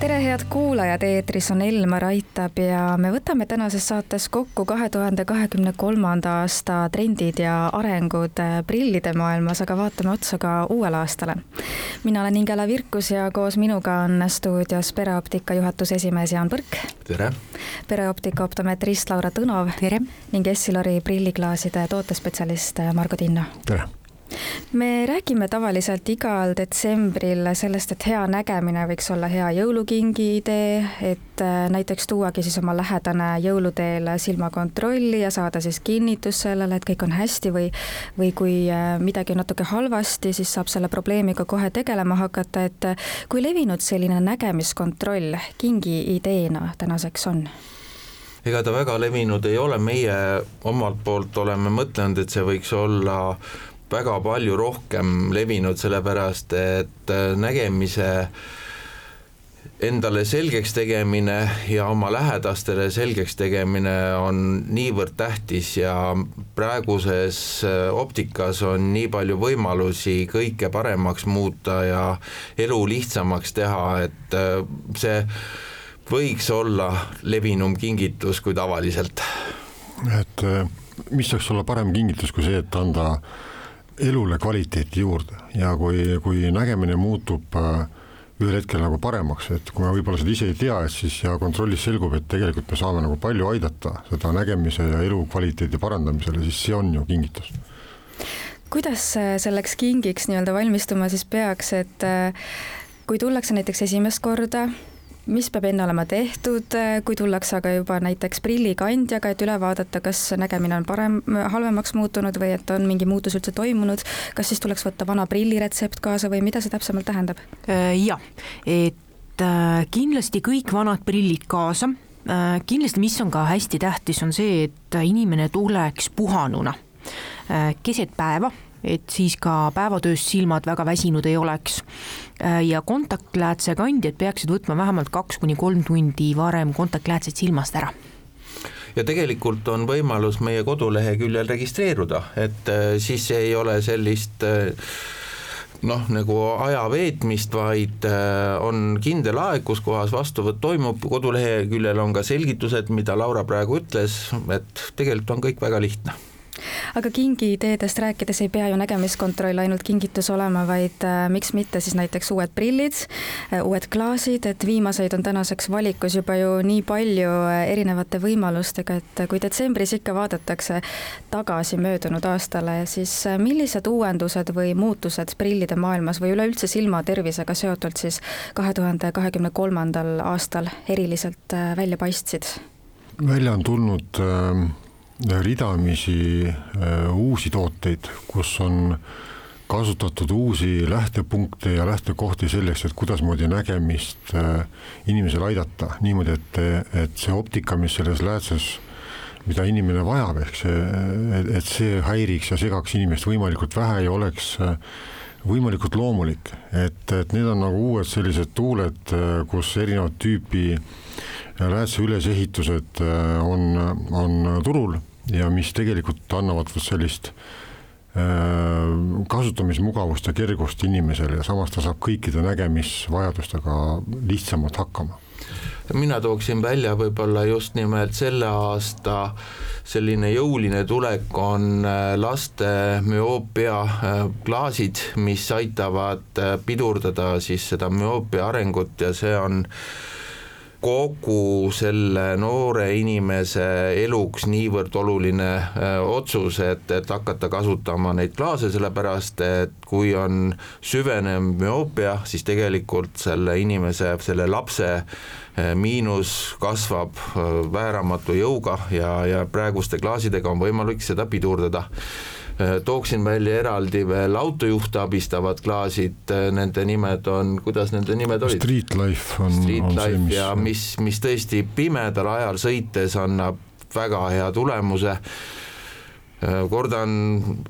tere, head kuulajad, eetris on Elmar Aitab ja me võtame tänases saates kokku kahe tuhande kahekümne kolmanda aasta trendid ja arengud prillide maailmas, aga vaatame otsa ka uuele aastale. mina olen Ingela Virkus ja koos minuga on stuudios pereoptika juhatuse esimees Jaan Põrk. tere! pereoptika optometrist Laura Tõnov. tere! ning Essilori prilliklaaside tootespetsialist Margo Tinno. tere! Me räägime tavaliselt igal detsembril sellest, et hea nägemine võiks olla hea jõulukingi idee, et äh, näiteks tuuagi siis oma lähedane jõuluteel silmakontrolli ja saada siis kinnitus sellele, et kõik on hästi või või kui äh, midagi on natuke halvasti, siis saab selle probleemiga kohe tegelema hakata, et äh, kui levinud selline nägemiskontroll kingi ideena tänaseks on? ega ta väga levinud ei ole, meie omalt poolt oleme mõtelnud, et see võiks olla väga palju rohkem levinud, sellepärast et äh, nägemise endale selgeks tegemine ja oma lähedastele selgeks tegemine on niivõrd tähtis ja praeguses äh, optikas on nii palju võimalusi kõike paremaks muuta ja elu lihtsamaks teha, et äh, see võiks olla levinum kingitus kui tavaliselt. et mis saaks olla parem kingitus kui see, et anda elule kvaliteeti juurde ja kui, kui nägemine muutub äh, ühel hetkel nagu paremaks, et kui me võib-olla seda ise ei tea, et siis ja kontrollis selgub, et tegelikult me saame nagu palju aidata seda nägemise ja elukvaliteedi parandamisele, siis see on ju kingitus. kuidas selleks kingiks nii-öelda valmistuma siis peaks, et äh, kui tullakse näiteks esimest korda mis peab enne olema tehtud, kui tullakse aga juba näiteks prillikandjaga, et üle vaadata, kas nägemine on parem, halvemaks muutunud või et on mingi muutus üldse toimunud, kas siis tuleks võtta vana prilliretsept kaasa või mida see täpsemalt tähendab? Äh, jah, et äh, kindlasti kõik vanad prillid kaasa, äh, kindlasti, mis on ka hästi tähtis, on see, et inimene tuleks puhanuna keset päeva et siis ka päevatööst silmad väga väsinud ei oleks. Äh, ja kontaktläätse kandjad peaksid võtma vähemalt kaks kuni kolm tundi varem kontaktläätseid silmast ära. Ja tegelikult on võimalus meie koduleheküljel registreeruda, et äh, siis ei ole sellist äh, noh, nagu aja veetmist, vaid on kindel aeg, kus kohas vastuvõtt toimub, koduleheküljel on ka selgitused, mida Laura praegu ütles, et tegelikult on kõik väga lihtne aga kingiideedest rääkides ei pea ju nägemiskontroll ainult kingitus olema, vaid äh, miks mitte siis näiteks uued prillid, äh, uued klaasid, et viimaseid on tänaseks valikus juba ju nii palju äh, erinevate võimalustega, et kui detsembris ikka vaadatakse tagasi möödunud aastale, siis millised uuendused või muutused prillide maailmas või üleüldse silmatervisega seotult siis kahe tuhande kahekümne kolmandal aastal eriliselt välja paistsid? välja on tulnud äh ridamisi äh, uusi tooteid, kus on kasutatud uusi lähtepunkte ja lähtekohti selleks, et kuidasmoodi nägemist äh, inimesel aidata. Niimoodi, et, et see optika, mis selles läätses mida inimene vajab, ehk see, et see häiriks ja segaks inimest võimalikult vähe ja oleks äh, võimalikult loomulik, et, et need on nagu uued sellised tuuled, kus erinevat tüüpi läätse ülesehitused on, on turul ja mis tegelikult annavad sellist äh, kasutamismugavust ja kergust inimesele ja samas ta saab kõikide nägemisvajadustega lihtsamalt hakkama. Mina tooksin välja võib-olla just nimelt selle aasta selline jõuline tulek on äh, laste müoopia äh, klaasid, mis aitavad pidurdada siis seda müoopia arengut ja see on kogu selle noore inimese eluks niivõrd oluline äh, otsus, et, et hakata kasutama neid klaase, sellepärast et kui on süvenev müoopia, siis tegelikult selle inimese, selle lapse äh, miinus kasvab äh, vääramatu jõuga ja, ja praeguste klaasidega on võimalik seda pidurdada tooksin välja eraldi veel autojuhte abistavad klaasid, äh, nende nimed on, kuidas nende nimed olid? Street Life on, Street on Life see, mis ja mis, mis tõesti pimedal ajal sõites annab väga hea tulemuse kordan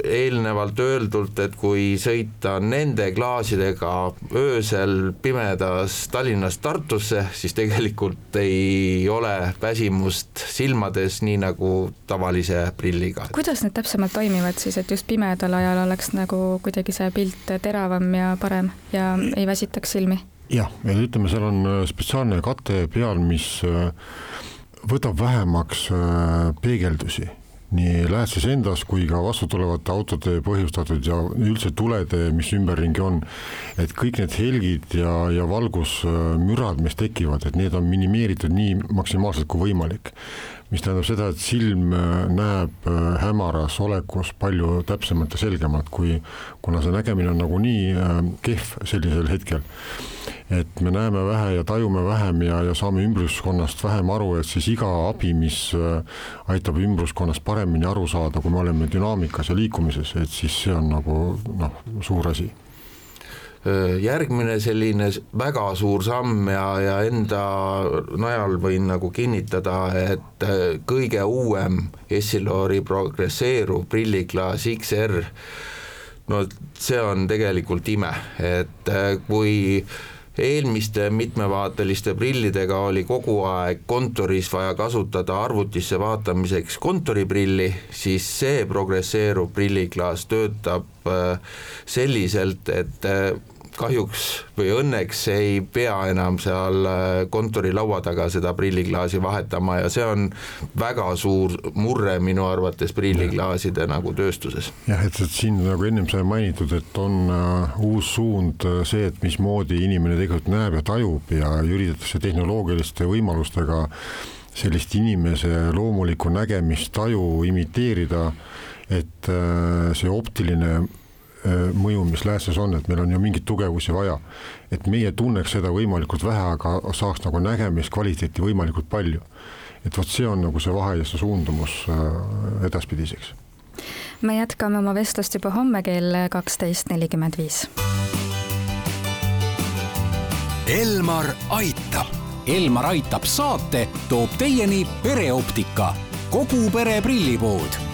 eelnevalt öeldult, et kui sõita nende klaasidega öösel pimedas Tallinnast Tartusse, siis tegelikult ei ole väsimust silmades, nii nagu tavalise prilliga. kuidas need täpsemalt toimivad siis, et just pimedal ajal oleks nagu kuidagi see pilt teravam ja parem ja ei väsitaks silmi? jah, ja ütleme, seal on äh, spetsiaalne kate peal, mis äh, võtab vähemaks äh, peegeldusi nii Läätses endas kui ka vastutulevate autode põhjustatud ja üldse tulede, mis ümberringi on, et kõik need helgid ja, ja valgusmürad, mis tekivad, et need on minimeeritud nii maksimaalselt kui võimalik. mis tähendab seda, et silm näeb hämaras olekus palju täpsemalt ja selgemalt, kui, kuna see nägemine on nagunii kehv sellisel hetkel et me näeme vähe ja tajume vähem ja, ja saame ümbruskonnast vähem aru, et siis iga abi, mis äh, aitab ümbruskonnast paremini aru saada, kui me oleme dünaamikas ja liikumises, et siis see on nagu noh, suur asi. Järgmine selline väga suur samm ja, ja enda najal võin nagu kinnitada, et äh, kõige uuem Essilori progresseeruv prilliklaas XR, no see on tegelikult ime, et äh, kui eelmiste mitmevaateliste prillidega oli kogu aeg kontoris vaja kasutada arvutisse vaatamiseks kontoriprilli, siis see progresseeruv prilliklaas töötab äh, selliselt, et äh, kahjuks või õnneks ei pea enam seal äh, kontori laua taga seda prilliklaasi vahetama ja see on väga suur murre minu arvates prilliklaaside nagu tööstuses. jah, et, et siin nagu ennem sai mainitud, et on uh, uus suund uh, see, et mismoodi inimene tegelikult näeb ja tajub ja üritatakse tehnoloogiliste võimalustega sellist inimese loomulikku nägemist, taju imiteerida, et uh, see optiline Äh, mõju, mis lääses on, et meil on ju mingeid tugevusi vaja. et meie tunneks seda võimalikult vähe, aga saaks nagu nägemiskvaliteeti võimalikult palju. et vot see on nagu see vahe ja see suundumus äh, edaspidiseks. me jätkame oma vestlust juba homme kell kaksteist nelikümmend viis. Elmar aitab. Elmar aitab saate toob teieni pereoptika, kogu pere prillipood